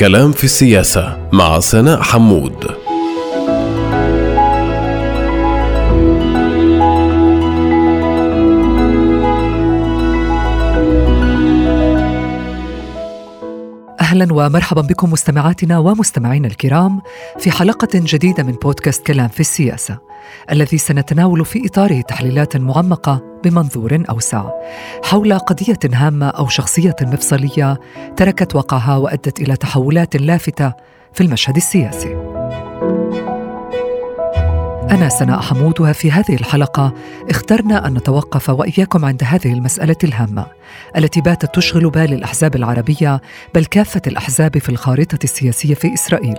كلام في السياسة مع سناء حمود. أهلا ومرحبا بكم مستمعاتنا ومستمعينا الكرام في حلقة جديدة من بودكاست كلام في السياسة الذي سنتناول في إطاره تحليلات معمقة بمنظور أوسع. حول قضية هامة أو شخصية مفصلية تركت وقعها وأدت إلى تحولات لافتة في المشهد السياسي. أنا سناء حمود وفي هذه الحلقة. اخترنا أن نتوقف وإياكم عند هذه المسألة الهامة التي باتت تشغل بال الأحزاب العربية بل كافة الأحزاب في الخارطة السياسية في إسرائيل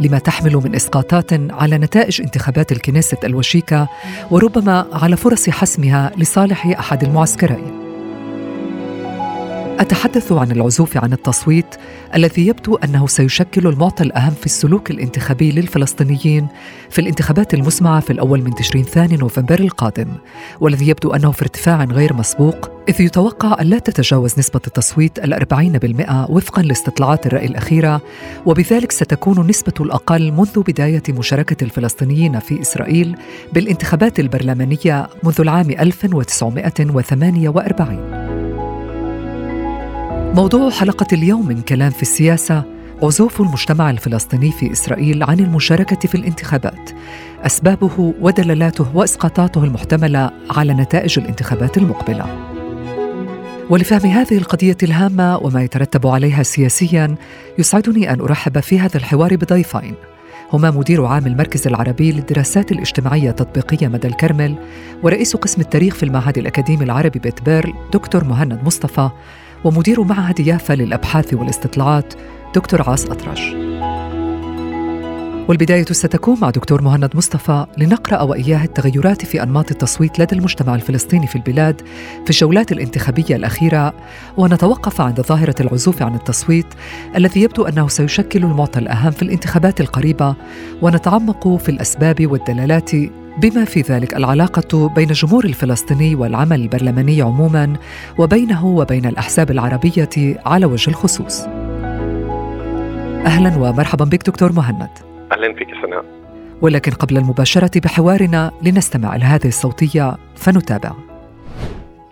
لما تحمل من إسقاطات على نتائج انتخابات الكنيسة الوشيكة وربما على فرص حسمها لصالح أحد المعسكرين. أتحدث عن العزوف عن التصويت الذي يبدو أنه سيشكل المعطى الأهم في السلوك الانتخابي للفلسطينيين في الانتخابات المسمعة في الأول من تشرين ثاني نوفمبر القادم والذي يبدو أنه في ارتفاع غير مسبوق إذ يتوقع أن لا تتجاوز نسبة التصويت الأربعين بالمئة وفقا لاستطلاعات الرأي الأخيرة وبذلك ستكون نسبة الأقل منذ بداية مشاركة الفلسطينيين في إسرائيل بالانتخابات البرلمانية منذ العام 1948 موضوع حلقة اليوم من كلام في السياسة عزوف المجتمع الفلسطيني في إسرائيل عن المشاركة في الانتخابات. أسبابه ودللاته وإسقاطاته المحتملة على نتائج الانتخابات المقبلة. ولفهم هذه القضية الهامة وما يترتب عليها سياسيا يسعدني أن أرحب في هذا الحوار بضيفين. هما مدير عام المركز العربي للدراسات الاجتماعية التطبيقية مدى الكرمل ورئيس قسم التاريخ في المعهد الأكاديمي العربي بيت بيرل دكتور مهند مصطفى ومدير معهد يافا للأبحاث والاستطلاعات دكتور عاص أطرش. والبداية ستكون مع دكتور مهند مصطفى لنقرأ وإياه التغيرات في أنماط التصويت لدى المجتمع الفلسطيني في البلاد في الجولات الانتخابية الأخيرة ونتوقف عند ظاهرة العزوف عن التصويت الذي يبدو أنه سيشكل المعطى الأهم في الانتخابات القريبة ونتعمق في الأسباب والدلالات بما في ذلك العلاقة بين الجمهور الفلسطيني والعمل البرلماني عموما وبينه وبين الأحزاب العربية على وجه الخصوص. أهلا ومرحبا بك دكتور مهند. أهلا فيك سناء. ولكن قبل المباشرة بحوارنا لنستمع إلى هذه الصوتية فنتابع.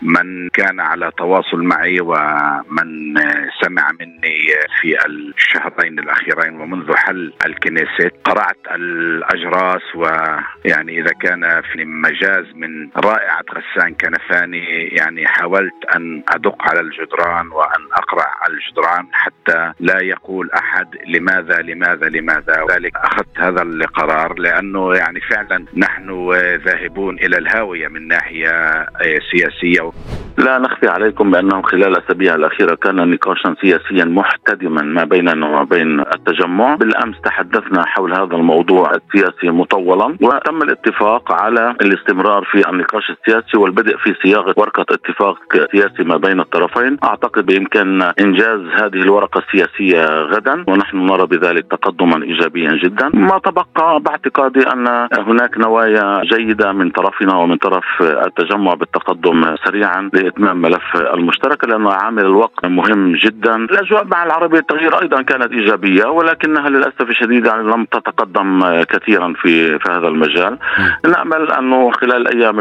من كان على تواصل معي ومن سمع مني في الشهرين الأخيرين ومنذ حل الكنيست قرعت الأجراس ويعني إذا كان في مجاز من رائعة غسان كنفاني يعني حاولت أن أدق على الجدران وأن اقرع الجدران حتى لا يقول أحد لماذا لماذا لماذا. ذلك أخذت هذا القرار لأنه يعني فعلا نحن ذاهبون إلى الهاوية من ناحية سياسية لا نخفي عليكم بانه خلال الأسابيع الأخيرة كان نقاشا سياسيا محتدما ما بيننا وما بين التجمع، بالأمس تحدثنا حول هذا الموضوع السياسي مطولا وتم الاتفاق على الاستمرار في النقاش السياسي والبدء في صياغة ورقة اتفاق سياسي ما بين الطرفين، أعتقد بإمكان إنجاز هذه الورقة السياسية غدا ونحن نرى بذلك تقدما ايجابيا جدا، ما تبقى باعتقادي أن هناك نوايا جيدة من طرفنا ومن طرف التجمع بالتقدم سريعا. لاتمام ملف المشترك لأن عامل الوقت مهم جدا، الأجواء مع العربية التغيير أيضا كانت إيجابية ولكنها للأسف الشديد يعني لم تتقدم كثيرا في في هذا المجال. نأمل أنه خلال الأيام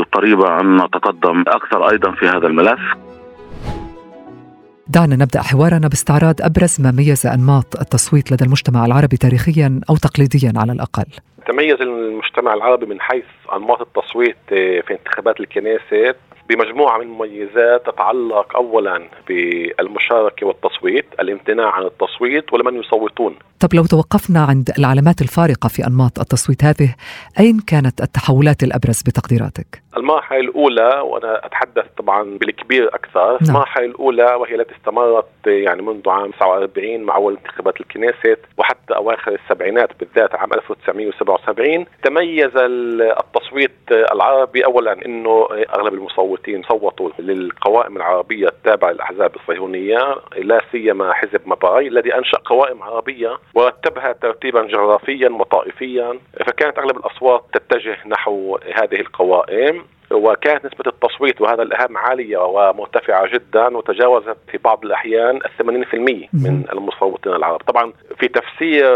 القريبة أن نتقدم أكثر أيضا في هذا الملف. دعنا نبدأ حوارنا باستعراض أبرز ما ميز أنماط التصويت لدى المجتمع العربي تاريخيا أو تقليديا على الأقل. تميز المجتمع العربي من حيث أنماط التصويت في انتخابات الكنيست بمجموعة من المميزات تتعلق أولا بالمشاركة والتصويت الامتناع عن التصويت ولمن يصوتون طب لو توقفنا عند العلامات الفارقة في أنماط التصويت هذه أين كانت التحولات الأبرز بتقديراتك؟ المرحلة الأولى وأنا أتحدث طبعا بالكبير أكثر نعم. المرحلة الأولى وهي التي استمرت يعني منذ عام 49 مع أول انتخابات الكنيست وحتى أواخر السبعينات بالذات عام 1977 تميز التصويت العربي أولا أنه أغلب المصوتين صوتوا للقوائم العربية التابعة للأحزاب الصهيونية لا سيما حزب مباي الذي أنشأ قوائم عربية ورتبها ترتيبا جغرافيا وطائفيا. فكانت أغلب الأصوات تتجه نحو هذه القوائم. وكانت نسبة التصويت وهذا الأهم عالية ومرتفعة جدا وتجاوزت في بعض الأحيان ال 80% من المصوتين العرب. طبعا في تفسير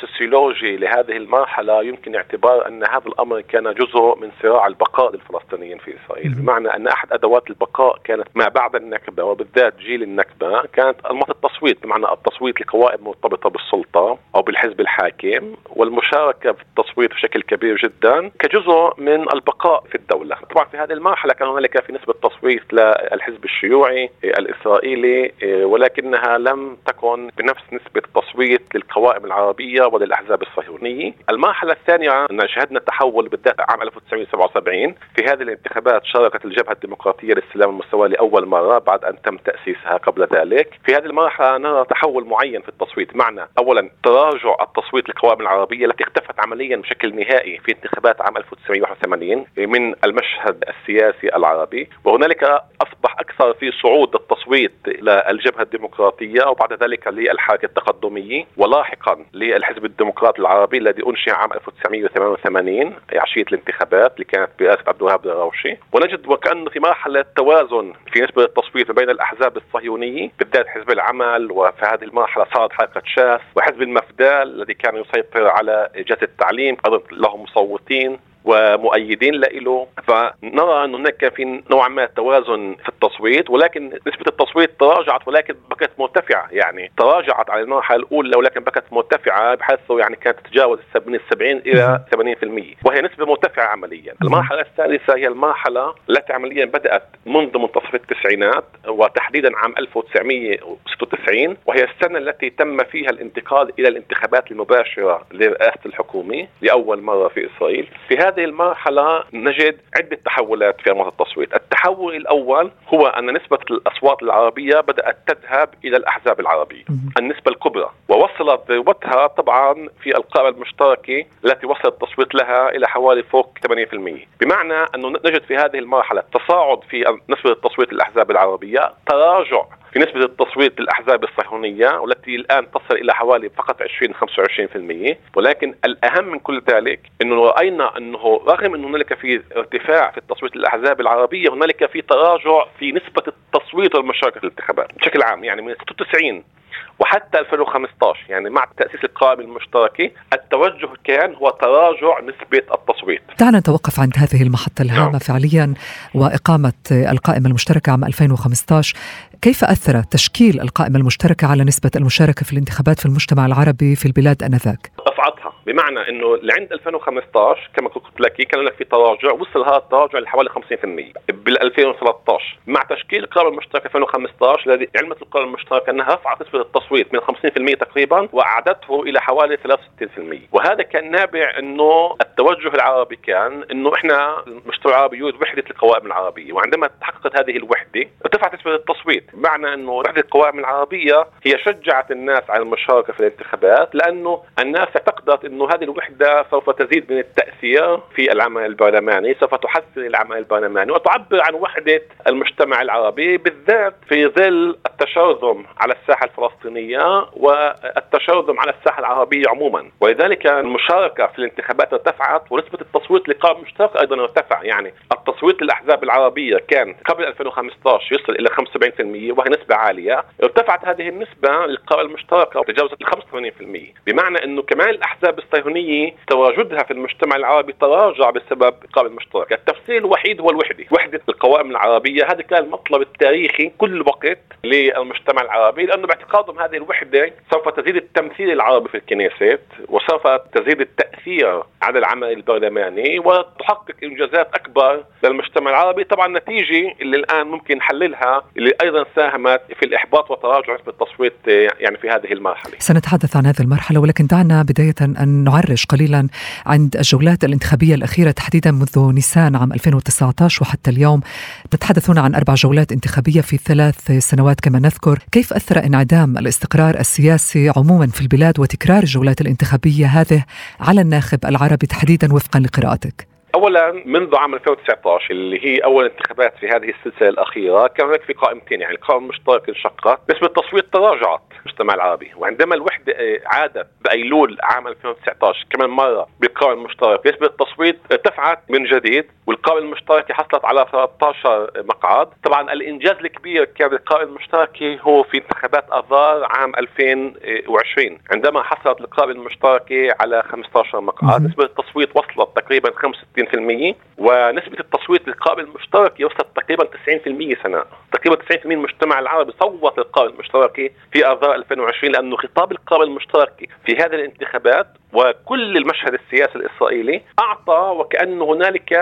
سوسيولوجي لهذه المرحلة يمكن اعتبار أن هذا الأمر كان جزء من صراع البقاء للفلسطينيين في إسرائيل. بمعنى أن أحد أدوات البقاء كانت ما بعد النكبة وبالذات جيل النكبة كانت أنماط التصويت بمعنى التصويت لقوائم مرتبطة بالسلطة أو بالحزب الحاكم والمشاركة في التصويت بشكل كبير جدا كجزء من البقاء في الدولة. طبعا في هذه المرحلة كان هنالك في نسبة تصويت للحزب الشيوعي الإسرائيلي ولكنها لم تكن بنفس نسبة التصويت للقوائم العربية وللأحزاب الصهيونية. المرحلة الثانية أن شهدنا تحول بالذات عام 1977 في هذه الانتخابات شاركت الجبهة الديمقراطية للسلام المستوى لأول مرة بعد أن تم تأسيسها قبل ذلك. في هذه المرحلة نرى تحول معين في التصويت معنى أولا تراجع التصويت للقوائم العربية التي اختفت عمليا بشكل نهائي في انتخابات عام 1981 من المشهد السياسي العربي وهنالك أصبح أكثر في صعود التصويت للجبهة الديمقراطية وبعد ذلك للحركة التقدمية. ولاحقا للحزب الديمقراطي العربي الذي أنشئ عام 1988 عشية الانتخابات اللي كانت برئاسة عبد الوهاب دراوشي ونجد وكأنه في مرحلة توازن في نسبة التصويت بين الأحزاب الصهيونية بالذات حزب العمل وفي هذه المرحلة صارت حركة شاس وحزب المفدال الذي كان يسيطر على جهة التعليم أيضا لهم مصوتين. ومؤيدين له فنرى أن هناك في نوع ما توازن في التصويت ولكن نسبة التصويت تراجعت ولكن بقت مرتفعة. يعني تراجعت على المرحلة الأولى ولكن بقت مرتفعة بحيث يعني كانت تتجاوز من 70 إلى 80% وهي نسبة مرتفعة عمليا. المرحلة الثالثة هي المرحلة التي عمليا بدأت منذ منتصف التسعينات وتحديدا عام 1996 وهي السنة التي تم فيها الانتقال إلى الانتخابات المباشرة لرئاسة الحكومة لأول مرة في إسرائيل. في هذا هذه المرحلة نجد عدة تحولات في أنماط التصويت. التحول الأول هو أن نسبة الأصوات العربية بدأت تذهب إلى الأحزاب العربية النسبة الكبرى ووصلت ذروتها طبعا في القائمة المشتركة التي وصل التصويت لها إلى حوالي فوق 80% بمعنى أنه نجد في هذه المرحلة تصاعد في نسبة التصويت للأحزاب العربية تراجع في نسبة التصويت للأحزاب الصهيونية والتي الآن تصل إلى حوالي فقط 20 25% ولكن الأهم من كل ذلك أنه رأينا أنه رغم أن هنالك في ارتفاع في التصويت للأحزاب العربية هنالك في تراجع في نسبة التصويت والمشاركة في الانتخابات بشكل عام يعني من 96 وحتى 2015 يعني مع تأسيس القائمة المشتركة التوجه كان هو تراجع نسبة التصويت دعنا نتوقف عند هذه المحطة الهامة نعم. فعليا وإقامة القائمة المشتركة عام 2015 كيف أثر تشكيل القائمة المشتركة على نسبة المشاركة في الانتخابات في المجتمع العربي في البلاد آنذاك؟ رفعتها بمعنى إنه لعند 2015 كما قلت لك كان لك في تراجع وصل هذا التراجع لحوالي 50% بال 2013 مع تشكيل القائمه المشتركه 2015 الذي علمت القائمه المشتركه أنها رفعت نسبة التصويت من 50% تقريبا وأعدته إلى حوالي 63% وهذا كان نابع إنه التوجه العربي كان إنه إحنا المجتمع العربي يريد وحدة القوائم العربية وعندما تحققت هذه الوحدة ارتفعت نسبة التصويت. بمعنى إنه وحدة القوائم العربية هي شجعت الناس على المشاركة في الانتخابات لأنه الناس اعتقدت إنه هذه الوحدة سوف تزيد من التأثير في العمل البرلماني سوف تحسن العمل البرلماني وتعبر عن وحدة المجتمع العربي بالذات في ظل التشرذم على الساحة الفلسطينية والتشرذم على الساحة العربية عموما. ولذلك المشاركة في الانتخابات ارتفعت ونسبة التصويت لقائمه مشتركه أيضا ارتفع. يعني التصويت للأحزاب العربية كان قبل 2015 يصل إلى 75% وهي نسبة عالية. ارتفعت هذه النسبة للقائمه المشتركه وتجاوزت ال 85% بمعنى إنه كمان الأحزاب الصهيونيه تواجدها في المجتمع العربي تراجع بسبب القائمه المشتركه التفصيل الوحيد هو الوحدة وحدة القوائم العربية. هذا كان المطلب التاريخي كل وقت للمجتمع العربي لأنه باعتقادهم هذه الوحدة سوف تزيد التمثيل العربي في الكنيست وسوف تزيد التأثير على العمل البرلماني وتحقق إنجازات أكبر للمجتمع العربي. طبعا نتيجة اللي الآن ممكن نحللها اللي أيضا ساهمت في الإحباط وتراجع نسبه التصويت يعني في هذه المرحلة. سنتحدث عن هذه المرحلة ولكن دعنا بداية نعرج قليلا عند الجولات الانتخابية الأخيرة تحديدا منذ نيسان عام 2019 وحتى اليوم نتحدث هنا عن أربع جولات انتخابية في ثلاث سنوات كما نذكر. كيف أثر انعدام الاستقرار السياسي عموما في البلاد وتكرار الجولات الانتخابية هذه على الناخب العربي تحديدا وفقا لقراءتك؟ اولا منذ عام 2019 اللي هي أول انتخابات في هذه السلسلة الأخيرة كان هناك في قائمتين يعني القائمه المشتركه انشقت نسبه التصويت تراجعت المجتمع العربي. وعندما الوحدة آه، عادت بأيلول عام 2019 كمان مرة بالقائمه المشتركه نسبه التصويت ارتفعت من جديد والقائمه المشتركه حصلت على 13 مقعد. طبعا الإنجاز الكبير كان بالقائمه المشتركه هو في انتخابات اذار عام 2020 عندما حصلت القائمه المشتركه على 15 مقعد نسبه التصويت وصلت تقريبا 65% ونسبة التصويت للقائمه المشتركه وصلت تقريبا 90% سناء تقريبا 90% من المجتمع العربي صوت للقائمه المشتركه في آذار 2020 لأنه خطاب القائمه المشتركه في هذه الانتخابات وكل المشهد السياسي الإسرائيلي أعطى وكأن هنالك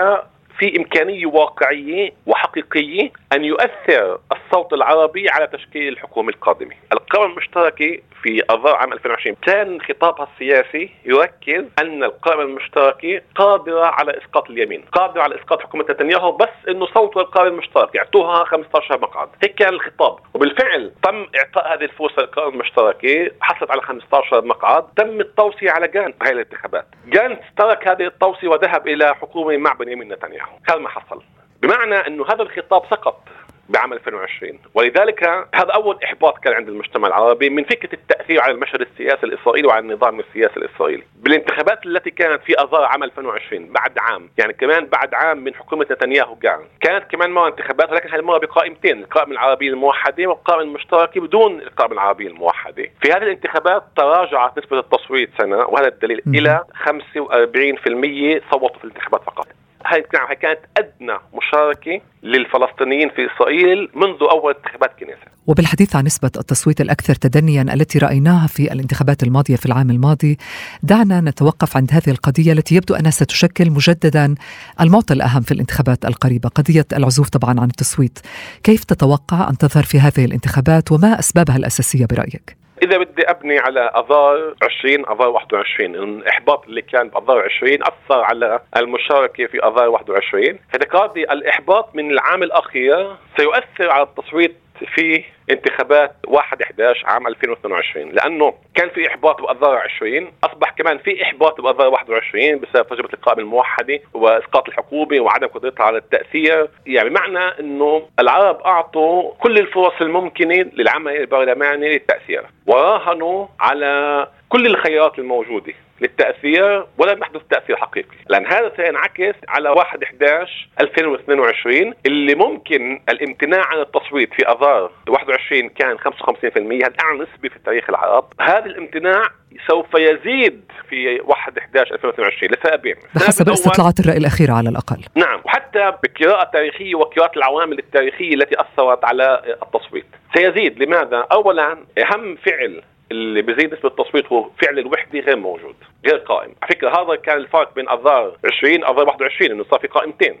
في إمكانية واقعية وحقيقية أن يؤثر الصوت العربي على تشكيل الحكومة القادمة. القوائم المشتركة في أذار عام 2020 كان خطابها السياسي يركز أن القائمة المشتركة قادرة على إسقاط اليمين قادرة على إسقاط حكومة نتنياهو بس أنه صوت القائمة المشتركة يعطوها 15 مقعد. هيك كان الخطاب. وبالفعل تم إعطاء هذه الفرصة للقائمة المشتركة حصلت على 15 مقعد. تم التوصية على جانت هاي الانتخابات. جانت ترك هذه التوصية وذهب إلى حكومة مع بنيامين نتنياهو. هذا ما حصل. بمعنى أنه هذا الخطاب سقط بعام 2020 ولذلك هذا أول إحباط كان عند المجتمع العربي من فكرة التأثير على المشهد السياسي الإسرائيلي وعلى النظام السياسي الإسرائيلي. بالانتخابات التي كانت في أذار عام 2020 بعد عام يعني كمان بعد عام من حكومة نتنياهو كان. كانت كمان مرة انتخابات ولكن هذه المرة بقائمتين القائمة العربية الموحدة والقائمة المشتركة بدون القائمة العربية الموحدة في هذه الانتخابات تراجعت نسبة التصويت سنة وهذا الدليل إلى 45% صوتوا في الانتخابات فقط. هاي كانت أدنى مشاركة للفلسطينيين في إسرائيل منذ أول انتخابات كنيسة. وبالحديث عن نسبة التصويت الأكثر تدنيا التي رأيناها في الانتخابات الماضية في العام الماضي، دعنا نتوقف عند هذه القضية التي يبدو أنها ستشكل مجددا المعطى الأهم في الانتخابات القريبة، قضية العزوف طبعا عن التصويت. كيف تتوقع أن تظهر في هذه الانتخابات وما أسبابها الأساسية برأيك؟ إذا بدي أبني على اذار 20 اذار 21 الإحباط اللي كان باذار 20 أثر على المشاركة في اذار 21 اعتقادي الإحباط من العام الأخير سيؤثر على التصويت في انتخابات 1 11 عام 2022 لأنه كان في إحباط بأذار 20 أصبح كمان في إحباط بأذار 21 بسبب تجربه القائمه الموحده وإسقاط الحكومة وعدم قدرتها على التأثير. يعني بمعنى إنه العرب أعطوا كل الفرص الممكنة للعمل البرلماني للتأثير وراهنوا على كل الخيارات الموجودة. للتأثير ولم يحدث تأثير حقيقي. لأن هذا سينعكس على 1 11 2022 اللي ممكن الامتناع عن التصويت في آذار 21 كان 55% هذا أعلى نسبة في تاريخ العرب. هذا الامتناع سوف يزيد في 1 11 2022 لسببين بحسب استطلاعات الرأي الاخيره على الأقل. نعم وحتى بقراءة تاريخية وقراءة العوامل التاريخية التي أثرت على التصويت. سيزيد. لماذا؟ اولا أهم فعل اللي بزيد نسبة التصويت هو فعل الوحده غير موجود غير قائم. على فكرة هذا كان الفرق بين أذار 20 اذار 21 إنه صار في قائمتين.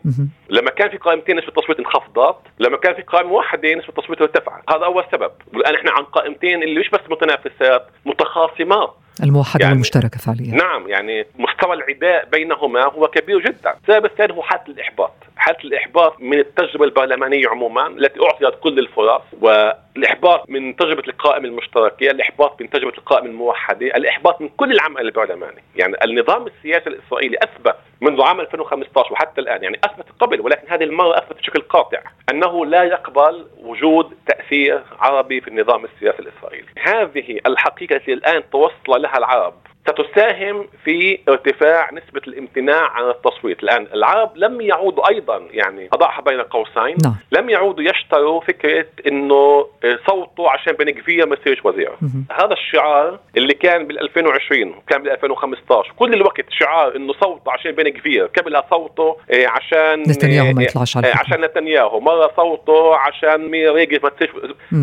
لما كان في قائمتين نسبة التصويت انخفضت لما كان في قائمه واحدة نسبة التصويت ارتفعت. هذا أول سبب. والآن إحنا عن قائمتين اللي مش بس متنافسات متخاصمات. الموحدة يعني والمشتركة فعليا. نعم يعني مستوى العداء بينهما هو كبير جدا. السبب الثاني هو حالة الإحباط. حالة الإحباط من التجربة البرلمانية عموما التي أعطيت كل الفرص والإحباط من تجربة القائمة المشتركة الإحباط من تجربة القائمة الموحدة الإحباط من كل العمل البرلماني. يعني النظام السياسي الإسرائيلي أثبت منذ عام 2015 وحتى الآن يعني أثبت قبل ولكن هذه المرة أثبت بشكل قاطع أنه لا يقبل وجود تأثير عربي في النظام السياسي الإسرائيلي. هذه الحقيقة التي الآن توصل لها العرب ستساهم في ارتفاع نسبة الامتناع عن التصويت. الآن العرب لم يعودوا أيضا يعني أضعها بين قوسين. نعم. لم يعودوا يشتروا فكرة أنه صوتوا عشان بن كفير ما يصيرش وزير هذا الشعار اللي كان بال 2020 وكان بال 2015 كل الوقت شعار إنه صوته عشان بن كفير قبلها صوته إيه، عشان نتنياهو ما يطلعش على إيه، عشان نتنياهو. مرة صوته عشان ريجل ما تصيرش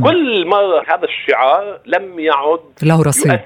كل مرة هذا الشعار لم يعد له رصيد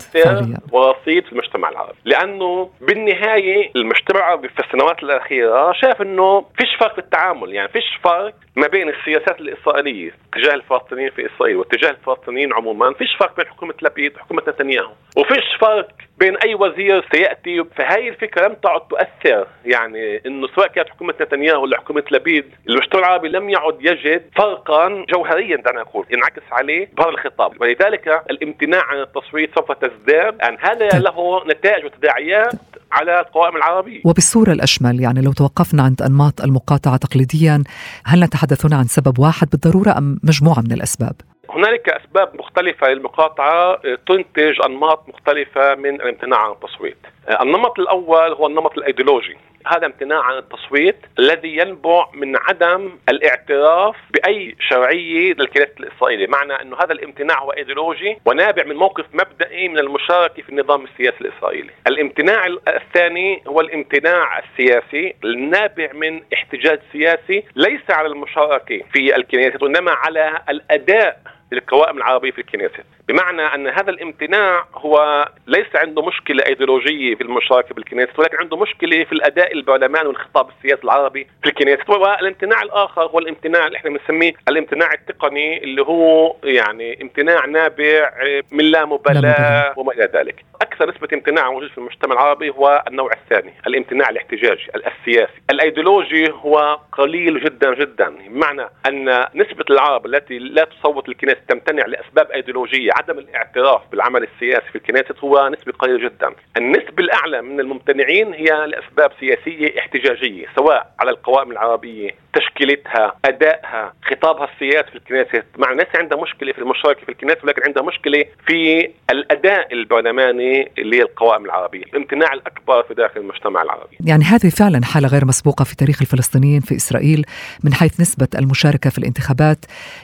ورصيد في المجتمع العربي. لأنه بالنهاية المجتمع العربي في السنوات الأخيرة شاف إنه فيش فرق في التعامل. يعني فيش فرق ما بين السياسات الإسرائيلية تجاه الفلسطينيين في إسرائيل واتجاه الفلسطينيين عموما. فيش فرق بين حكومة لبيد وحكومة نتنياهو. وفيش فرق بين أي وزير سيأتي فهي الفكرة لم تعد تؤثر. يعني إنه سواء كانت حكومة نتنياهو ولا حكومة لبيد المجتمع العربي لم يعد يجد فرقا جوهريا دعنا نقول ينعكس عليه بهذا الخطاب. ولذلك الامتناع عن التصويت سوف تزداد. يعني هذا طيب. له نتائج وتداعيات على القوائم العربية. وبالصورة الأشمل يعني لو توقفنا عند أنماط المقاطعة تقليديا هل نتحدث عن سبب واحد بالضرورة أم مجموعة من الأسباب؟ هنالك أسباب مختلفة للمقاطعة تنتج أنماط مختلفة من الامتناع عن التصويت. النمط الأول هو النمط الأيديولوجي، هذا امتناع عن التصويت الذي ينبع من عدم الاعتراف بأي شرعية للكنيست الاسرائيلي، معنى إنه هذا الامتناع هو أيديولوجي ونابع من موقف مبدئي من المشاركة في النظام السياسي الإسرائيلي. الامتناع الثاني هو الامتناع السياسي النابع من احتجاج سياسي ليس على المشاركة في الكنيست وإنما على الأداء للقوائم العربية في الكنيسة. بمعنى أن هذا الامتناع هو ليس عنده مشكلة إيديولوجية في المشاركه بالكنيسة ولكن عنده مشكلة في الأداء البرلماني والخطاب السياسي العربي في الكنيسة والامتناع الآخر هو الامتناع اللي إحنا بنسميه الامتناع التقني اللي هو يعني امتناع نابع من لا مبالاة وما إلى ذلك. أكثر نسبة امتناع موجود في المجتمع العربي هو النوع الثاني الامتناع الاحتجاجي السياسي. الإيديولوجي هو قليل جدا جدا. بمعنى أن نسبة العرب التي لا تصوت الكنيسة تمتنع لأسباب إيديولوجية عدم الاعتراف بالعمل السياسي في الكنيسة هو نسبة قليلة جدا. النسبة الأعلى من الممتنعين هي لأسباب سياسية احتجاجية سواء على القوائم العربية تشكيلتها أدائها خطابها السياسي في الكنيسة. مع الناس عندها مشكلة في المشاركة في الكنيسة ولكن عندها مشكلة في الأداء البرلماني للقوائم العربية الامتناع الأكبر في داخل المجتمع العربي. يعني هذه فعلا حالة غير مسبوقة في تاريخ الفلسطينيين في إسرائيل من حيث نسبة المشاركة في الانتخابات.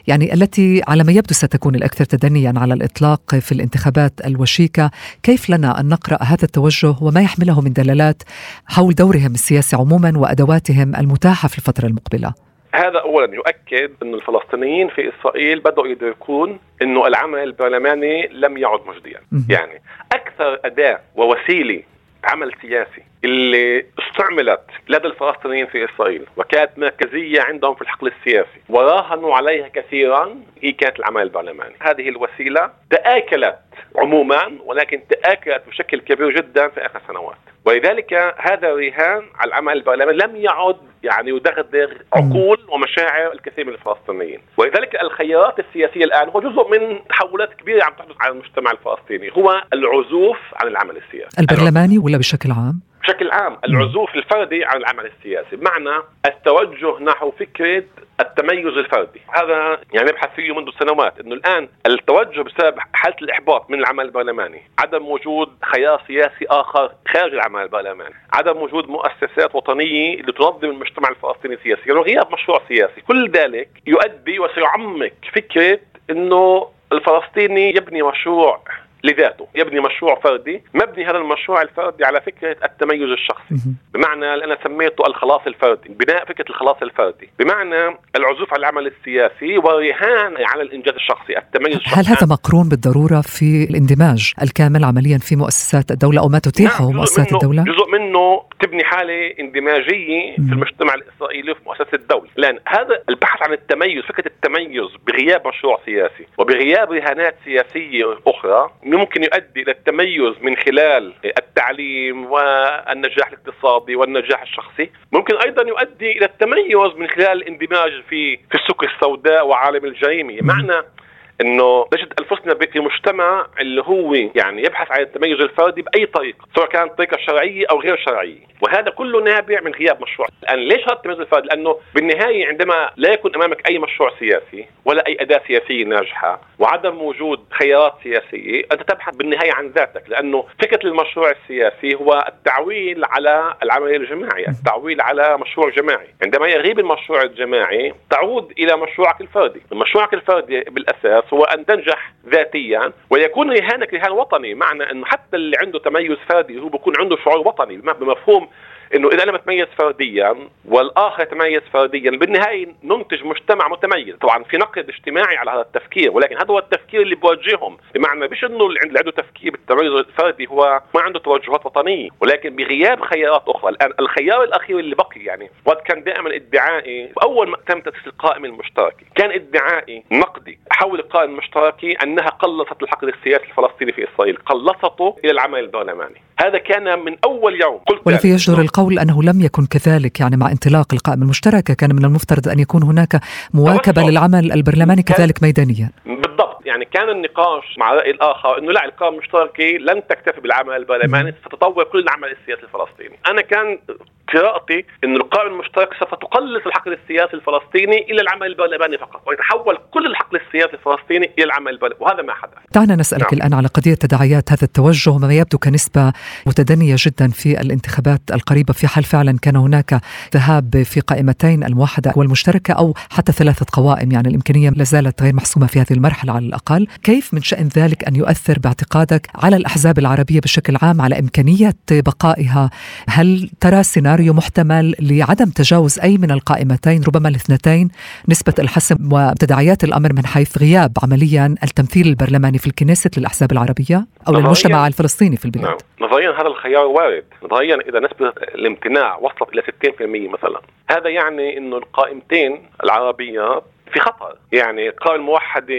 يعني التي على ما يبدو ستكون الأكثر تدنيا على الإطلاق في الانتخابات الوشيكة. كيف لنا أن نقرأ هذا التوجه وما يحمله من دلالات حول دورهم السياسي عموما وأدواتهم المتاحة في الفترة المقبلة؟ هذا اولا يؤكد انه الفلسطينيين في إسرائيل بدأوا يدركون أنه العمل البرلماني لم يعد مجديا، يعني أكثر أداة ووسيلة عمل سياسي اللي استعملت لدى الفلسطينيين في إسرائيل وكانت مركزية عندهم في الحقل السياسي وراهنوا عليها كثيرا هي كانت العمل البرلماني، هذه الوسيلة تآكلت عموما ولكن تآكلت بشكل كبير جدا في آخر سنوات. ولذلك هذا الرهان على العمل البرلماني لم يعد يعني يدغدغ عقول ومشاعر الكثير من الفلسطينيين. ولذلك الخيارات السياسية الآن هو جزء من تحولات كبيرة عم تحدث على المجتمع الفلسطيني. هو العزوف عن العمل السياسي. البرلماني ولا بشكل عام؟ بشكل عام العزوف الفردي عن العمل السياسي. بمعنى التوجه نحو فكرة التميز الفردي. هذا يعني نبحث فيه منذ سنوات إنه الآن التوجه بسبب حالة الإحباط من العمل البرلماني عدم وجود خيار سياسي آخر خارج العمل البرلماني عدم وجود مؤسسات وطنية اللي تنظم المجتمع الفلسطيني سياسيا يعني غياب مشروع سياسي. كل ذلك يؤدي وسيعمق فكرة إنه الفلسطيني يبني مشروع. لذاته. يبني مشروع فردي. مبني هذا المشروع الفردي على فكرة التميز الشخصي. بمعنى اللي أنا سميته الخلاص الفردي. بناء فكرة الخلاص الفردي. بمعنى العزوف على العمل السياسي ورهان على الإنجاز الشخصي. التميز الشخصي. هل هذا مقرون بالضرورة في الاندماج الكامل عمليا في مؤسسات الدولة أو ما تتيحه نعم مؤسسات الدولة؟ جزء منه تبني حالة اندماجية في المجتمع الإسرائيلي وفي مؤسسة الدولة. لأن هذا البحث عن التميز فكرة التميز بغياب مشروع سياسي وبغياب رهانات سياسية أخرى ممكن يؤدي إلى التميز من خلال التعليم والنجاح الاقتصادي والنجاح الشخصي. ممكن أيضا يؤدي إلى التميز من خلال الاندماج في في السوق السوداء وعالم الجريمة. معنى إنه نجد أنفسنا في مجتمع اللي هو يعني يبحث عن التميز الفردي بأي طريقة، سواء كانت طريقة شرعية أو غير شرعية، وهذا كله نابع من غياب مشروع، الآن ليش هذا التميز الفردي؟ لأنه بالنهاية عندما لا يكون أمامك أي مشروع سياسي ولا أي أداة سياسية ناجحة وعدم وجود خيارات سياسية، أنت تبحث بالنهاية عن ذاتك، لأنه فكرة المشروع السياسي هو التعويل على العملية الجماعية، التعويل على مشروع جماعي، عندما يغيب المشروع الجماعي تعود إلى مشروعك الفردي، مشروعك الفردي بالأساس هو أن تنجح ذاتيا ويكون رهانك رهان وطني معنى انه حتى اللي عنده تميز فردي هو بيكون عنده شعور وطني بمفهوم إنه إذا أنا بتميز فرديا والآخر يتميز فرديا بالنهاية ننتج مجتمع متميز. طبعا في نقد اجتماعي على هذا التفكير ولكن هذا هو التفكير اللي بوجههم. بمعنى مش إنه اللي عنده تفكير بالتميز الفردي هو ما عنده توجهات وطنية ولكن بغياب خيارات أخرى. الآن الخيار الأخير اللي بقي يعني وقت كان دائما ادعائي اول ما تم تأسيس القائمة المشتركة كان ادعائي نقدي حول القائمة المشتركة أنها قلصت الحقل السياسي الفلسطيني في إسرائيل قلصته إلى العمل البرلماني. هذا كان من أول يوم. قلت ولكن يجدر القول أنه لم يكن كذلك يعني مع انطلاق القائمة المشتركة. كان من المفترض أن يكون هناك مواكبة للعمل البرلماني كذلك ميدانيا. بالضبط. يعني كان النقاش مع الرأي الآخر إنه لا القائمه المشتركه لن تكتفي بالعمل البرلماني ستطور كل العمل السياسي الفلسطيني. أنا كان قراءتي إنه القائمه المشتركه سوف تقلص الحقل السياسي الفلسطيني إلى العمل البرلماني فقط ويتحول كل الحقل السياسي الفلسطيني إلى العمل البرلماني وهذا ما حدث. دعنا نسألك نعم. الآن على قضية تداعيات هذا التوجه وما يبدو كنسبة متدنية جدا في الانتخابات القريبة في حال فعلا كان هناك ذهاب في قائمتين الموحدة والمشتركة أو حتى ثلاثة قوائم يعني الإمكانية لا زالت غير محسومة في هذه المرحلة على الأقل. كيف من شأن ذلك أن يؤثر باعتقادك على الأحزاب العربية بشكل عام على إمكانية بقائها؟ هل ترى سيناريو محتمل لعدم تجاوز أي من القائمتين؟ ربما الاثنتين نسبة الحسم وتداعيات الأمر من حيث غياب عمليا التمثيل البرلماني في الكنيست للأحزاب العربية أو للمجتمع الفلسطيني في البلاد؟ نعم. نظريا هذا الخيار وارد. نظريا إذا نسبة الامتناع وصلت إلى 60% مثلا. هذا يعني أنه القائمتين العربية في خطر يعني القائمة الموحدة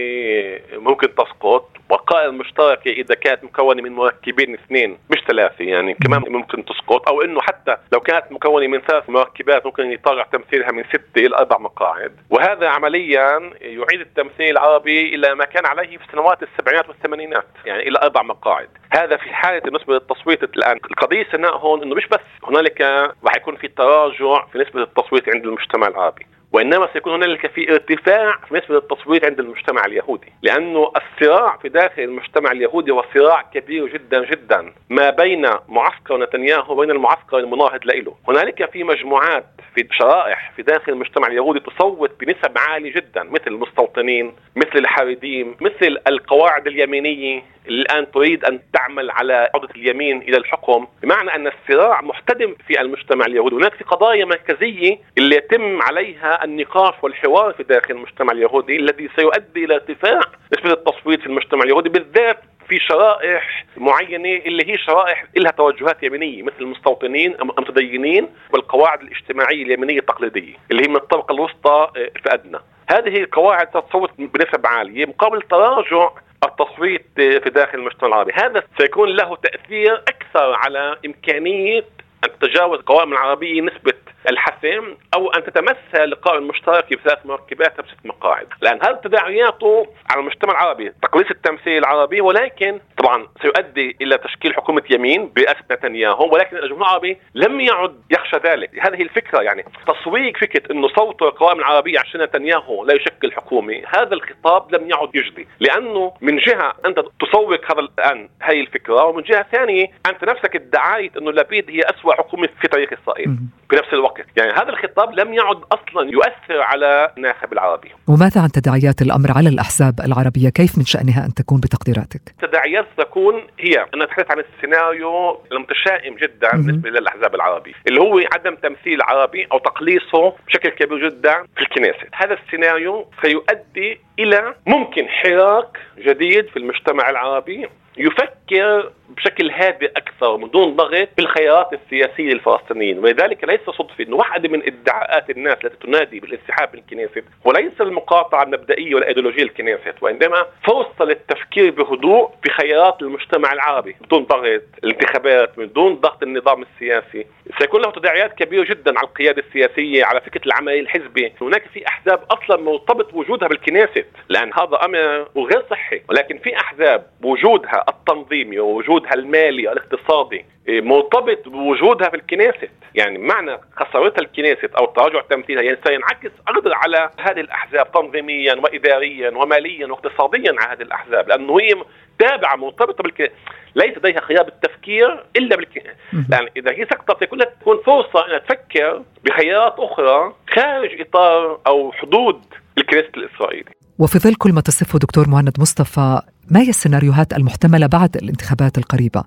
ممكن تسقط والقائمة المشتركة إذا كانت مكونة من مركبين اثنين مش ثلاثة يعني كمان ممكن تسقط أو إنه حتى لو كانت مكونة من ثلاث مركبات ممكن يطلع تمثيلها من ستة إلى أربع مقاعد. وهذا عمليا يعيد التمثيل العربي إلى ما كان عليه في سنوات السبعينات والثمانينات يعني إلى أربع مقاعد. هذا في حالة بالنسبة للتصويت الآن. القضية سناء هون إنه مش بس هنالك راح يكون في تراجع في نسبة التصويت عند المجتمع العربي. وإنما سيكون هنالك في ارتفاع في نسبة التصويت عند المجتمع اليهودي، لأنه الصراع في داخل المجتمع اليهودي هو صراع كبير جدا جدا ما بين معسكر نتنياهو وبين المعسكر المناهض له، هنالك في مجموعات في شرائح في داخل المجتمع اليهودي تصوت بنسب عالية جدا مثل المستوطنين، مثل الحريديم، مثل القواعد اليمينية. الآن تريد أن تعمل على عودة اليمين إلى الحكم، بمعنى أن الصراع محتدم في المجتمع اليهودي، هناك في قضايا مركزية اللي يتم عليها النقاش والحوار في داخل المجتمع اليهودي الذي سيؤدي إلى ارتفاع نسبة التصويت في المجتمع اليهودي بالذات في شرائح معينة اللي هي شرائح لها توجهات يمينية مثل المستوطنين المتدينين والقواعد الاجتماعية اليمينية التقليدية اللي هي من الطبقة الوسطى آه، في أدنى. هذه القواعد تصوت بنسب عالية مقابل تراجع التصويت في داخل المجتمع العربي. هذا سيكون له تأثير أكثر على إمكانية أن تتجاوز القوائم العربية نسبة الحسم أو أن تتمثل القائمه المشتركه بثلاث مركبات بست مقاعد، لأن هذا تداعياته على المجتمع العربي تقليص التمثيل العربي ولكن طبعا سيؤدي إلى تشكيل حكومة يمين برئاسه نتنياهو ولكن الجمهور العربي لم يعد يخشى ذلك، هذه الفكرة يعني تصويق فكرة إنه صوت القوائم العربية عشان نتنياهو لا يشكل حكومة، هذا الخطاب لم يعد يجدي، لأنه من جهة أنت تسوق هذا الآن هذه الفكرة ومن جهة ثانية أنت نفسك ادعيت إنه لبيد هي اسوء حكومه في تاريخ إسرائيل بنفس الوقت. الوقت يعني هذا الخطاب لم يعد أصلا يؤثر على الناخب العربي. وماذا عن تداعيات الأمر على الأحزاب العربية؟ كيف من شأنها أن تكون بتقديراتك؟ تداعيات تكون هي أنا تحدث عن السيناريو المتشائم جدا بالنسبة للأحزاب العربي اللي هو عدم تمثيل عربي أو تقليصه بشكل كبير جدا في الكنيسة. هذا السيناريو سيؤدي إلى ممكن حراك جديد في المجتمع العربي يفكر بشكل هادئ أكثر من دون ضغط بالخيارات السياسية للفلسطينيين. ولذلك ليس صدفه إنه واحدة من ادعاءات الناس التي تنادي بالانسحاب من الكنيست وليس المقاطعة المبدئيه والايديولوجيه للكنيست وإنما فرصة للتفكير بهدوء بخيارات المجتمع العربي. بدون ضغط الانتخابات من دون ضغط النظام السياسي. سيكون له تداعيات كبيرة جدا على القيادة السياسية على فكرة العمل الحزبي هناك في أحزاب أصلا مرتبط وجودها بالكنيست لأن هذا أمر غير صحي. ولكن في أحزاب وجودها التنظيمي ووجودها المالي الاقتصادي إيه، مرتبط بوجودها في الكنيست. يعني معنى خسارتها الكنيست أو تراجع تمثيلها يعني سينعكس أيضا على هذه الأحزاب تنظيميا واداريا وماليا واقتصاديا على هذه الأحزاب لأنه هي تابعة مرتبطة بالكنيست ليس لديها خيار بالتفكير إلا بالكنيست لأن إذا هي سقطت يكون تكون فرصة إنها تفكر بخيارات أخرى خارج إطار أو حدود الكنيست الإسرائيلي. وفي ظل كل ما تصفه دكتور مهند مصطفى ما هي السيناريوهات المحتملة بعد الانتخابات القريبة؟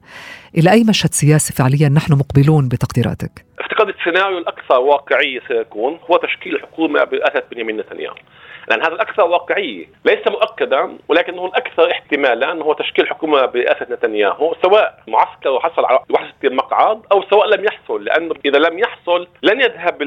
إلى أي مشهد سياسي فعليا نحن مقبلون بتقديراتك؟ باعتقاد السيناريو الاكثر واقعيه سيكون هو تشكيل حكومة برئاسه بنيامين نتنياهو لأن هذا الأكثر واقعيه ليس مؤكدا ولكنه الأكثر احتمالا هو تشكيل حكومة برئاسه نتنياهو سواء معسكر حصل على 61 مقعد أو سواء لم يحصل لأنه إذا لم يحصل لن يذهب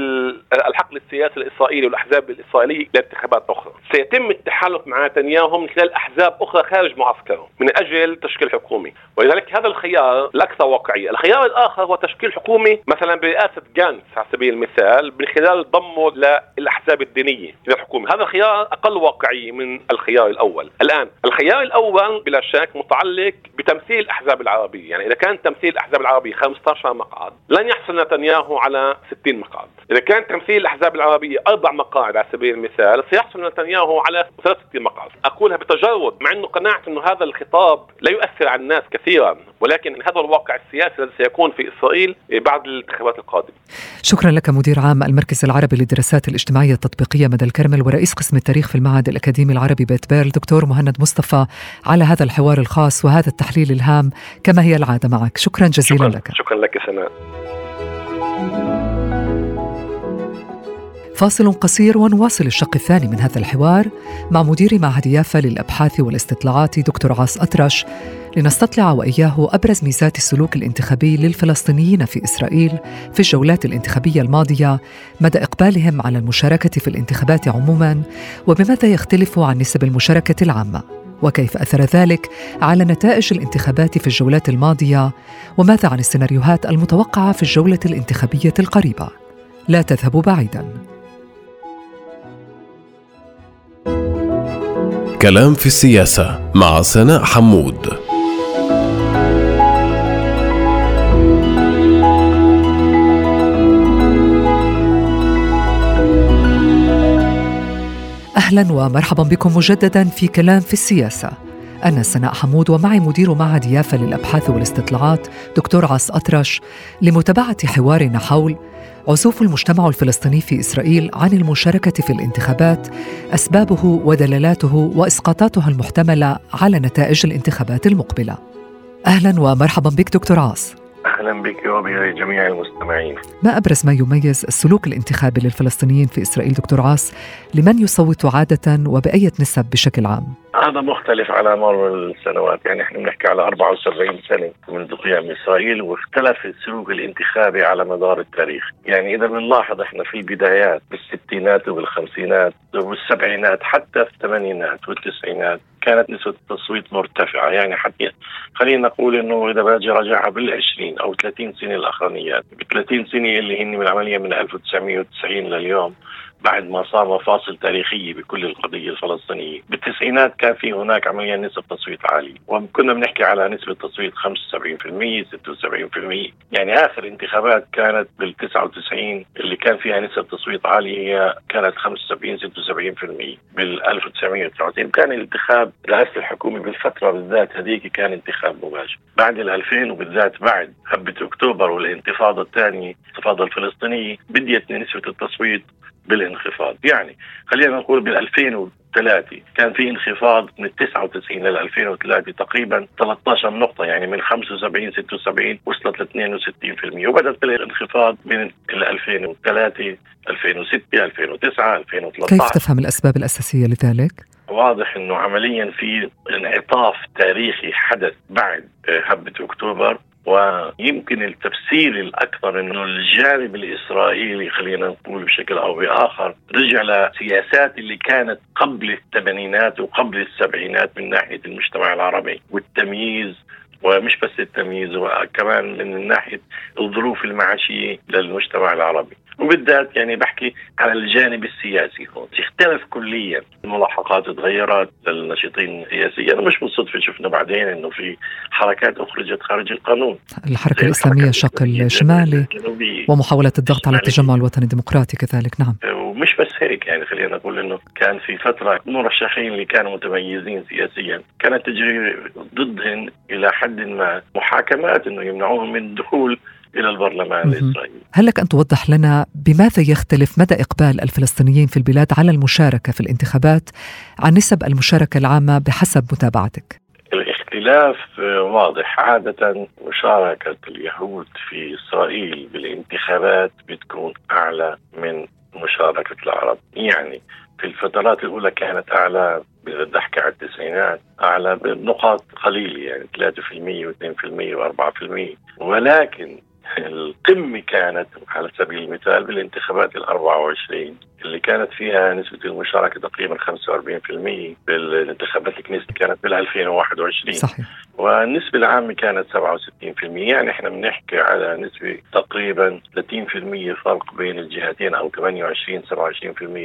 الحقل السياسي الإسرائيلي والأحزاب الإسرائيلية إلى انتخابات أخرى. سيتم التحالف مع نتنياهو من خلال أحزاب أخرى خارج معسكره من أجل تشكيل حكومه ولذلك هذا الخيار الأكثر واقعية. الخيار الآخر هو تشكيل حكومه مثلا برئاسة جانس على سبيل المثال من خلال ضمه للأحزاب الدينية إلى الحكومة هذا الخيار أقل واقعية من الخيار الأول. الآن الخيار الأول بلا شك متعلق بتمثيل الأحزاب العربية. يعني إذا كان تمثيل الأحزاب العربية 15 مقعد لن يحصل نتنياهو على 60 مقعد. إذا كان تمثيل الأحزاب العربية أربع مقاعد على سبيل المثال سيحصل نتنياهو على 63 مقعد أقولها بتجرد مع إنه قناعة إنه هذا الخطاب لا يؤثر على الناس كثيرا ولكن هذا الواقع السياسي الذي سيكون في إسرائيل بعد الانتخابات القادمة. شكرا لك مدير عام المركز العربي للدراسات الاجتماعية التطبيقية مدى الكرمل ورئيس قسم التاريخ في المعهد الأكاديمي العربي بيت بيرل. دكتور مهند مصطفى على هذا الحوار الخاص وهذا التحليل الهام كما هي العادة معك. شكرا جزيلا شكرا. لك. شكرا لك سناء فاصل قصير ونواصل الشق الثاني من هذا الحوار مع مدير معهد يافا للأبحاث والاستطلاعات دكتور عاص أطرش. لنستطلع وإياه أبرز ميزات السلوك الانتخابي للفلسطينيين في إسرائيل في الجولات الانتخابية الماضية، مدى إقبالهم على المشاركة في الانتخابات عموما، وبماذا يختلف عن نسب المشاركة العامة. وكيف أثر ذلك على نتائج الانتخابات في الجولات الماضية؟ وماذا عن السيناريوهات المتوقعة في الجولة الانتخابية القريبة؟ لا تذهبوا بعيدا. كلام في السياسة مع سناء حمود. أهلا ومرحبا بكم مجددا في كلام في السياسة. أنا سناء حمود ومعي مدير معهد يافا للأبحاث والاستطلاعات دكتور عاص أطرش لمتابعة حوارنا حول عزوف المجتمع الفلسطيني في إسرائيل عن المشاركة في الانتخابات أسبابه ودلالاته واسقاطاته المحتملة على نتائج الانتخابات المقبلة. أهلا ومرحبا بك دكتور عاص. أهلا بك وبجميع المستمعين. ما أبرز ما يميز السلوك الانتخابي للفلسطينيين في إسرائيل دكتور عاص؟ لمن يصوت عادة وبأية نسب بشكل عام؟ هذا مختلف على مر السنوات. يعني إحنا بنحكي على 74 سنة منذ قيام إسرائيل واختلف السلوك الانتخابي على مدار التاريخ. يعني إذا بنلاحظ إحنا في بدايات بالستينات وبالخمسينات والسبعينات حتى في الثمانينات والتسعينات كانت نسبة التصويت مرتفعة. يعني حتى خلينا نقول إنه إذا باجي راجعها بال20 أو 30 سنة الأخرانيات. ب 30 سنة اللي هن من العملية من 1990 لليوم. بعد ما صار مفاصل تاريخية بكل القضية الفلسطينية. بالتسعينات كان في هناك عمليا نسب تصويت عالية. وكنا بنحكي على نسبة تصويت 75% 76% يعني آخر انتخابات كانت بال 99 اللي كان فيها نسب تصويت عالية هي كانت 75 76% بال 1999 كان الانتخاب رئاسة الحكومة بالفترة بالذات هذيك كان انتخاب مباشر. بعد ال 2000 وبالذات بعد هبة أكتوبر والانتفاضة الثانية الانتفاضة الفلسطينية بديت نسبة التصويت بالانخفاض. يعني خلينا نقول بال 2003 كان في انخفاض من 99 لل 2003 تقريبا 13 نقطة يعني من 75 76 وصلت ل 62% وبدأت الانخفاض من ال 2003 2006 2009 2013 كيف تفهم الأسباب الأساسية لذلك؟ واضح إنه عمليا في انعطاف تاريخي حدث بعد هبة أكتوبر. ويمكن التفسير الاكثر إنه الجانب الإسرائيلي خلينا نقول بشكل أو بآخر رجع لسياسات اللي كانت قبل الثمانينات وقبل السبعينات من ناحية المجتمع العربي والتمييز ومش بس التمييز وكمان من ناحية الظروف المعاشيه للمجتمع العربي. وبالذات يعني بحكي على الجانب السياسي هون. اختلف كليا الملاحقات تغيرت للناشطين السياسيين. مش بالصدفه شفنا بعدين إنه في حركات أخرجت خارج القانون. الحركة الإسلامية الشق الشمالي ومحاولة الضغط على التجمع الوطني الديمقراطي كذلك. نعم. ومش بس هيك يعني خلينا نقول إنه كان في فترة مرشحين اللي كانوا متميزين سياسيا كانت تجري ضدهم إلى حد ما محاكمات إنه يمنعوهم من الدخول إلى البرلمان الإسرائيلي. هل لك أن توضح لنا بماذا يختلف مدى إقبال الفلسطينيين في البلاد على المشاركة في الانتخابات عن نسب المشاركة العامة بحسب متابعتك؟ الاختلاف واضح عادة مشاركة اليهود في إسرائيل بالانتخابات بتكون أعلى من مشاركة العرب يعني في الفترات الأولى كانت أعلى بحكي على التسعينات أعلى بنقاط قليلة يعني 3% و2% و4% ولكن القمة كانت على سبيل المثال بالانتخابات ال 24 اللي كانت فيها نسبة المشاركة تقريبا 45% بالانتخابات الكنيست كانت بال 2021 صحيح. والنسبة العامة كانت 67% يعني إحنا بنحكي على نسبة تقريبا 30% فرق بين الجهتين أو 28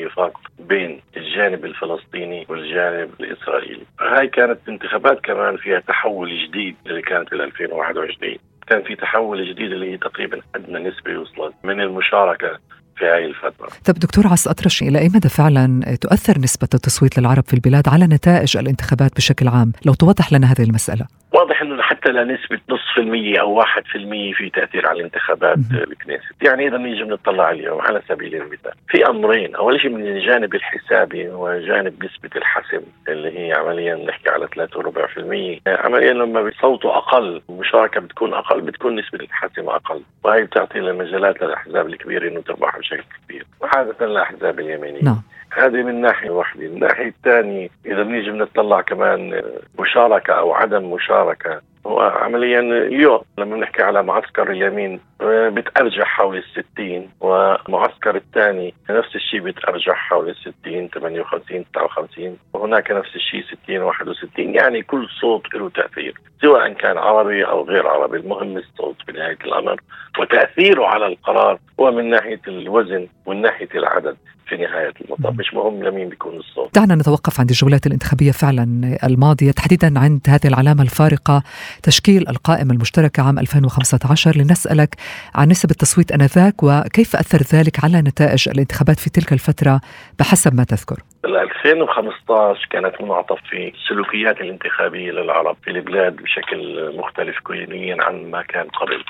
27% فرق بين الجانب الفلسطيني والجانب الإسرائيلي. هاي كانت انتخابات كمان فيها تحول جديد اللي كانت بال 2021 كان في تحول جديد اللي هي تقريبا ادنى نسبه وصلت من المشاركة في هذه الفترة. طب دكتور عص أطرش إلى أي مدى فعلا تؤثر نسبة التصويت للعرب في البلاد على نتائج الانتخابات بشكل عام؟ لو توضح لنا هذه المسألة. واضح إنه حتى لنسبه نصف في المية أو واحد في المية في تأثير على الانتخابات الكنيست، يعني إذا نيجي بنطلع اليوم على سبيل المثال، في أمرين، أول شيء من الجانب الحسابي وجانب نسبة الحسم اللي هي عمليا نحكي على 3 وربع في المية، عمليا لما بصوتوا أقل المشاركه بتكون أقل بتكون نسبة الحسم أقل، وهي بتعطي مجالات للاحزاب الكبيرة إنه تربح بشكل كبير، وعاده الأحزاب اليمينية. نعم. هذه من ناحية واحدة، من الناحيه الثانية إذا بنيجي بنطلع كمان مشاركة أو عدم مشاركة هو عمليا اليوم لما بنحكي على معسكر اليمين بتأرجح حول الستين ومعسكر الثاني نفس الشيء بتأرجح حول الستين 58 59 وهناك نفس الشيء 60 61 يعني كل صوت له تأثير سواء كان عربي أو غير عربي. المهم الصوت في نهاية الأمر وتأثيره على القرار هو من ناحية الوزن ومن ناحية العدد في نهاية المطاف. مش مهم لمين بيكون الصوت دعنا نتوقف عند الجولات الانتخابية فعلا الماضية تحديدا عند هذه العلامة الفارقة تشكيل القائمة المشتركة عام 2015 لنسألك عن نسب التصويت آنذاك وكيف أثر ذلك على نتائج الانتخابات في تلك الفترة بحسب ما تذكر. 2015 كانت منعطف في السلوكيات الانتخابية للعرب في البلاد بشكل مختلف كليا عن ما كان قبل.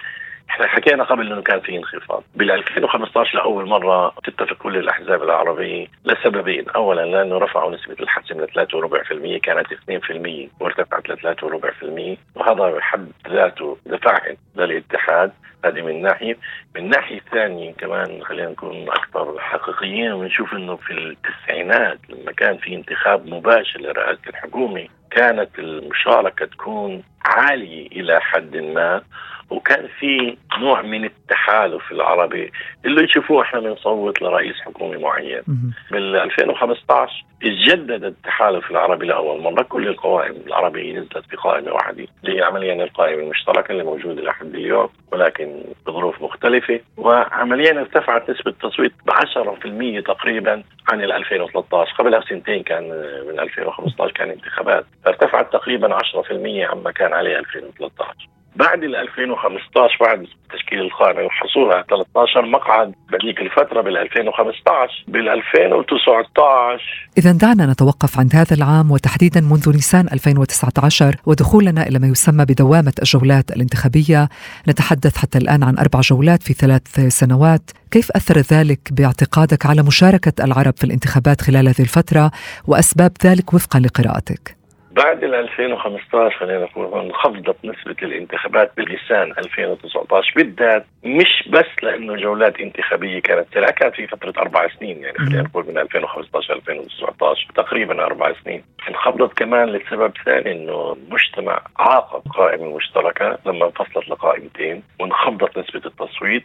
إحنا حكينا قبل إنه كان في انخفاض. بال 2015 لأول مرة تتفق كل الأحزاب العربية لسببين. اولا لأنه رفعوا نسبة الحسم ل 3.4% كانت 2% وارتفعت ل 3.4% وهذا بحد ذاته دفع للاتحاد. هذه من ناحية، من ناحية ثانية كمان خلينا نكون أكثر حقيقيين ونشوف إنه في التسعينات لما كان في انتخاب مباشر لرئاسة الحكومة كانت المشاركة تكون عالية إلى حد ما. وكان في نوع من التحالف العربي اللي يشوفوه إحنا بنصوت لرئيس حكومي معين. بال 2015 تجدد التحالف العربي لأول مرة. كل القوائم العربية نزلت بقائمة واحدة اللي هي عمليا القائمة المشتركة اللي موجودة لحد اليوم ولكن بظروف مختلفة. وعمليا ارتفعت نسبة التصويت ب 10% تقريبا عن ال 2013 قبلها بسنتين كان من 2015 كان انتخابات. ارتفعت تقريبا 10% عما كان عليه 2013 بعد ال 2015 بعد تشكيل القائمه وحصولها 13 مقعد بهذيك الفترة بال 2015 بال 2019 إذا دعنا نتوقف عند هذا العام وتحديدا منذ نيسان 2019 ودخولنا إلى ما يسمى بدوامة الجولات الانتخابية. نتحدث حتى الآن عن أربع جولات في ثلاث سنوات. كيف أثر ذلك باعتقادك على مشاركة العرب في الانتخابات خلال هذه الفترة؟ وأسباب ذلك وفقا لقراءتك. بعد ال 2015 خلينا نقول انخفضت نسبة الانتخابات بلسان 2019 بالذات مش بس لأنه جولات انتخابية كانت لا كانت في فترة أربع سنين يعني خلينا نقول من 2015 2019 تقريبا أربع سنين. انخفضت كمان لسبب ثاني إنه المجتمع عاقب قائمة مشتركة لما انفصلت لقائمتين وانخفضت نسبة التصويت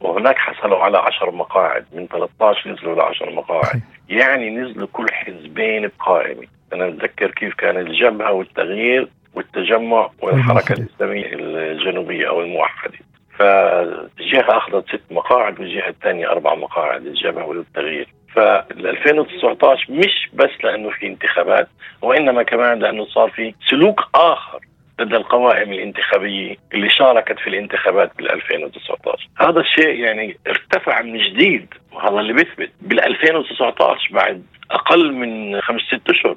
وهناك حصلوا على 10 مقاعد من 13 نزلوا ل 10 مقاعد يعني نزلوا كل حزبين بقائمه أنا أتذكر كيف كان الجبهه والتغيير والتجمع والحركة الإسلامية الجنوبية أو الموحدة. فالجهه أخذت ست مقاعد والجهة الثانية أربع مقاعد الجبهه والتغيير. فال 2019 مش بس لأنه في انتخابات وإنما كمان لأنه صار في سلوك آخر لدى القوائم الانتخابية اللي شاركت في الانتخابات بال 2019 هذا الشيء يعني ارتفع من جديد وهذا اللي بيثبت. بال 2019 بعد أقل من خمس ست أشهر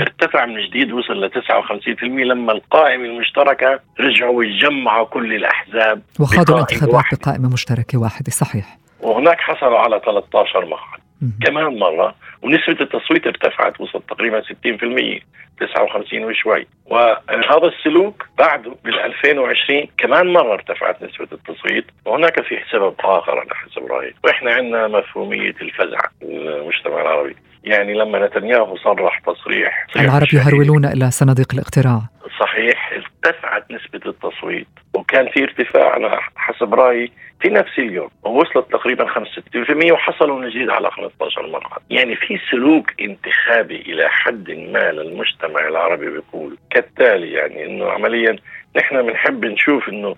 ارتفع من جديد وصل ل 59% لما القائمه المشتركة رجعوا يجمعوا كل الأحزاب وخاضوا الانتخابات بقائمه مشتركه واحدة صحيح. وهناك حصلوا على 13 مقعد كمان مرة ونسبة التصويت ارتفعت وصلت تقريبا 60% 59 وشوي. وهذا السلوك بعده بال 2020 كمان مرة ارتفعت نسبة التصويت. وهناك في سبب آخر على حسب رأيي. وإحنا عندنا مفهومية الفزع المجتمع العربي. يعني لما نتنياهو صرح تصريح العرب يهرولون إلى صناديق الاقتراع. صحيح ارتفعت نسبة التصويت وكان في ارتفاع على حسب رأيي في نفس اليوم ووصلت تقريبا 65% وحصلوا من جديد على 15 مقعد يعني في سلوك انتخابي إلى حد ما للمجتمع العربي بيقول كالتالي يعني أنه عمليا نحن بنحب نشوف أنه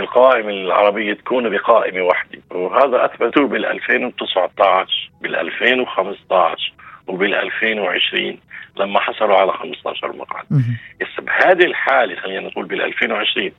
القوائم العربية تكون بقائمة واحدة وهذا أثبتوه بال 2019 بال 2015 وبال 2020 لما حصلوا على 15 مقعد. هسه بهذه الحالة خلينا نقول بال 2020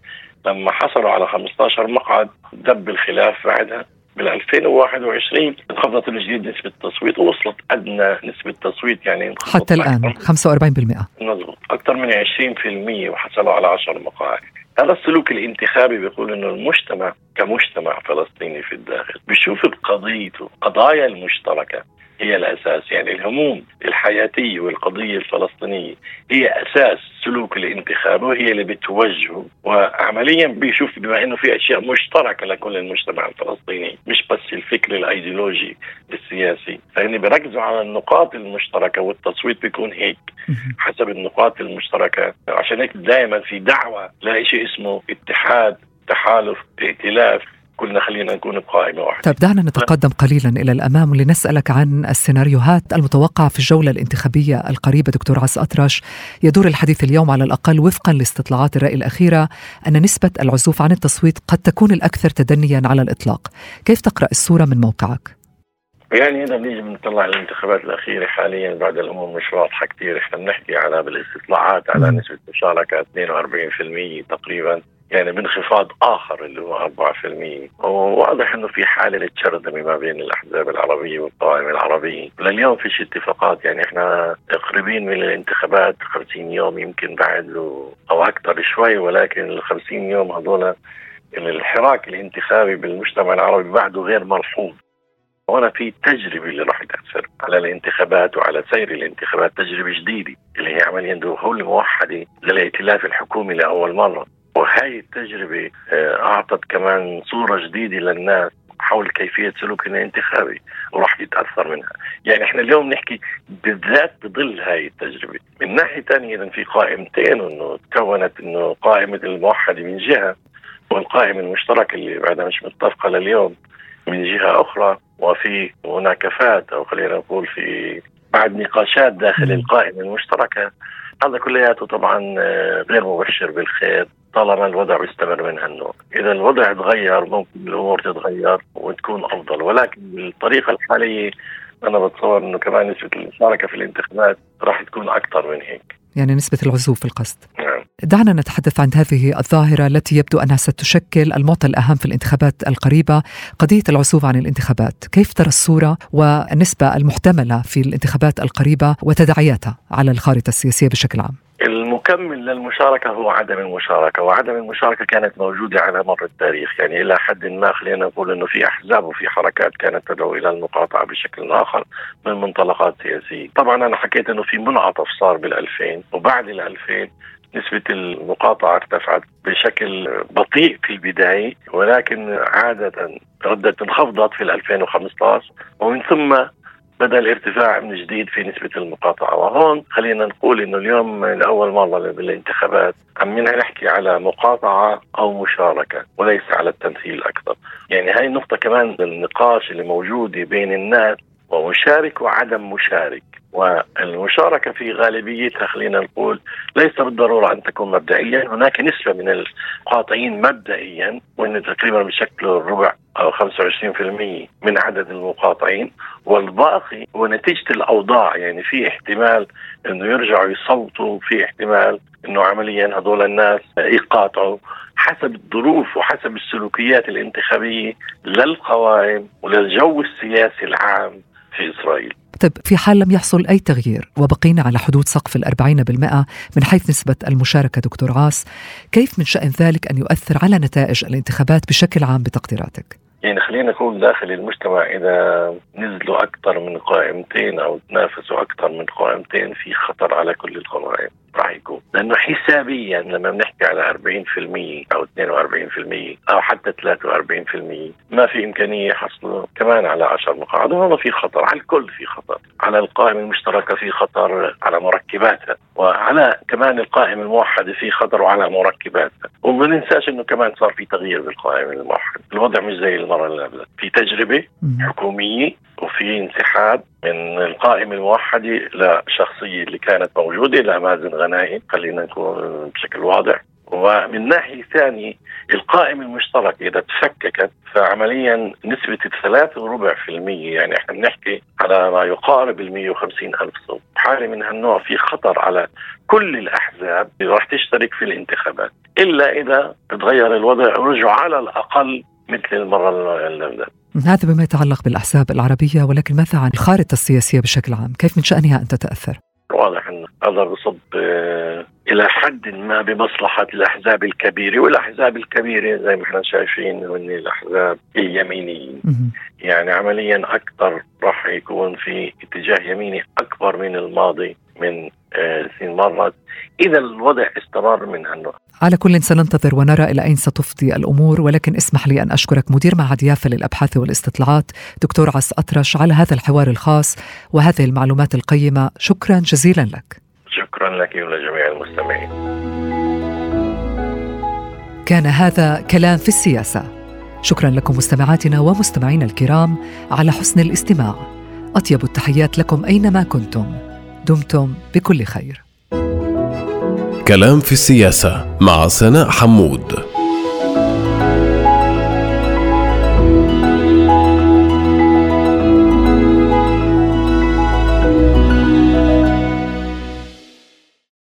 لما حصلوا على 15 مقعد دب الخلاف بعدها. بال 2021 انخفضت من جديد نسبة التصويت ووصلت أدنى نسبة تصويت يعني حتى الآن 45% مضبوط أكثر من 20% وحصلوا على 10 مقاعد. هذا السلوك الانتخابي بيقول إنه المجتمع كمجتمع فلسطيني في الداخل بيشوف بقضيته قضايا المشتركة. هي الأساس يعني الهموم الحياتيه والقضية الفلسطينية هي أساس سلوك الانتخاب وهي اللي بتوجهه. وعمليا بيشوف بما إنه في أشياء مشتركة لكل المجتمع الفلسطيني مش بس الفكر الأيديولوجي السياسي. فهني بيركزوا على النقاط المشتركة والتصويت بيكون هيك حسب النقاط المشتركة. عشان هيك دائما في دعوة لا شيء اسمه اتحاد تحالف ائتلاف كلنا خلينا نكون بقائمة واحدة. طيب دعنا نتقدم قليلا إلى الأمام لنسألك عن السيناريوهات المتوقعة في الجولة الانتخابية القريبة. دكتور عز أطرش يدور الحديث اليوم على الأقل وفقا لاستطلاعات الرأي الأخيرة أن نسبة العزوف عن التصويت قد تكون الأكثر تدنيا على الإطلاق. كيف تقرأ الصورة من موقعك؟ يعني اذا بنيجي بنطلع على الانتخابات الأخيرة حاليا بعد الأمور مش واضحه كثير إحنا بنحكي على بالاستطلاعات على نسبة مشاركة 42% تقريبا يعني بانخفاض آخر اللي هو 4% وواضح إنه في حالة للتشرذمه ما بين الأحزاب العربية والقوائم العربية، لليوم فيش اتفاقات يعني إحنا قريبين من الانتخابات 50 يوم يمكن بعد أو أكثر شوي ولكن ال 50 يوم هذول الحراك الانتخابي بالمجتمع العربي بعده غير ملحوظ. هنا في تجربة اللي راح تأثر على الانتخابات وعلى سير الانتخابات تجربة جديدة اللي هي عمليا دخول موحدة للائتلاف الحكومي لأول مرة. وهي التجربة آه، أعطت كمان صورة جديدة للناس حول كيفية سلوكنا الانتخابي وراح يتأثر منها. يعني إحنا اليوم نحكي بالذات بظل هاي التجربة. من ناحية ثانية إذا في قائمتين انه تكونت إنه قائمة الموحدة من جهة والقائمة المشتركة اللي بعدها مش متفقة لليوم من جهة أخرى. وفي مناكفات أو خلينا نقول في بعد نقاشات داخل القائمة المشتركة. هذا كلياته طبعا آه، غير مبشر بالخير طالما الوضع بيستمر من هالنوع. إذا الوضع تغير ممكن الأمور تتغير وتكون أفضل. ولكن بالطريقة الحالية أنا بتصور أنه كمان نسبة المشاركة في الانتخابات راح تكون أكثر من هيك. يعني نسبة العزوف في القصد. نعم. دعنا نتحدث عن هذه الظاهرة التي يبدو أنها ستشكل المعطى الأهم في الانتخابات القريبة قضية العزوف عن الانتخابات. كيف ترى الصورة والنسبة المحتملة في الانتخابات القريبة وتداعياتها على الخارطة السياسية بشكل عام؟ المكمل للمشاركة هو عدم المشاركة وعدم المشاركة كانت موجودة على مر التاريخ. يعني إلى حد ما خلينا نقول أنه في أحزاب وفي حركات كانت تدعو إلى المقاطعة بشكل آخر من منطلقات سياسية. طبعا أنا حكيت أنه في منعطف صار بال2000 وبعد ال2000 نسبة المقاطعة ارتفعت بشكل بطيء في البداية ولكن عادة ردت انخفضت في 2015 ومن ثم بدأ الارتفاع من جديد في نسبة المقاطعة. وهون خلينا نقول إنه اليوم لأول مرة بالانتخابات عم نحكي على مقاطعة أو مشاركة وليس على التمثيل أكثر. يعني هاي النقطة كمان النقاش اللي موجودة بين الناس ومشارك وعدم مشارك. والمشاركة في غالبيتها خلينا نقول ليس بالضرورة أن تكون مبدئيا. هناك نسبة من القاطعين مبدئيا وأن تقريبا بشكل الربع أو 25% من عدد المقاطعين. والباقي هو نتيجة الأوضاع يعني في احتمال أنه يرجعوا يصوتوا في احتمال أنه عمليا هذول الناس يقاطعوا. حسب الظروف وحسب السلوكيات الانتخابية للقوائم وللجو السياسي العام. في إسرائيل طيب في حال لم يحصل أي تغيير وبقينا على حدود سقف الأربعين بالمئة من حيث نسبة المشاركة دكتور عاص كيف من شأن ذلك أن يؤثر على نتائج الانتخابات بشكل عام بتقديراتك؟ يعني خلينا نقول داخل المجتمع إذا نزلوا أكثر من قائمتين أو تنافسوا أكثر من قائمتين في خطر على كل القوائم راح يكون لأنه حسابيا لما بنحكي على 40% أو 42% أو حتى 43% ما في إمكانية حصله كمان على 10 مقاعد وهذا في خطر على الكل في خطر. على القائمه المشتركه في خطر على مركباتها وعلى كمان القائمه الموحده في خطر وعلى مركباتها وما ننساش إنه كمان صار في تغيير بالقائمه الموحده الوضع مش زي المرة اللي قبلها. في تجربة حكومية وفي انسحاب من القائمة الموحدة لشخصية اللي كانت موجودة لمازن غنائم خلينا نكون بشكل واضح. ومن ناحية ثانية القائمة المشتركة إذا تفككت فعمليا نسبة الثلاث وربع في المية. يعني إحنا بنحكي على ما يقارب ال 150 ألف صوت. حالة من هالنوع في خطر على كل الأحزاب اللي راح تشترك في الانتخابات. إلا إذا تغير الوضع ورجعوا على الأقل مثل المرة اللي هذا بما يتعلق بالأحزاب العربية ولكن ماذا عن الخارطة السياسية بشكل عام؟ كيف من شأنها أن تتأثر؟ واضح أن هذا بصب آه، إلى حد ما بمصلحة الأحزاب الكبيرة والأحزاب الكبيرة زي ما إحنا شايفين هن الأحزاب اليمينيين. يعني عمليا أكثر راح يكون في اتجاه يميني أكبر من الماضي من سنين مرت إذا الوضع استمر من هالنوع. على كل سننتظر ونرى إلى أين ستفضي الأمور ولكن اسمح لي أن أشكرك مدير معهد يافا للأبحاث والاستطلاعات دكتور عس أطرش على هذا الحوار الخاص وهذه المعلومات القيمة. شكرا جزيلا لك. شكرا لك ولجميع المستمعين. كان هذا كلام في السياسة. شكرا لكم مستمعاتنا ومستمعينا الكرام على حسن الاستماع. أطيب التحيات لكم أينما كنتم. دمتم بكل خير. كلام في السياسة مع سناء حمود.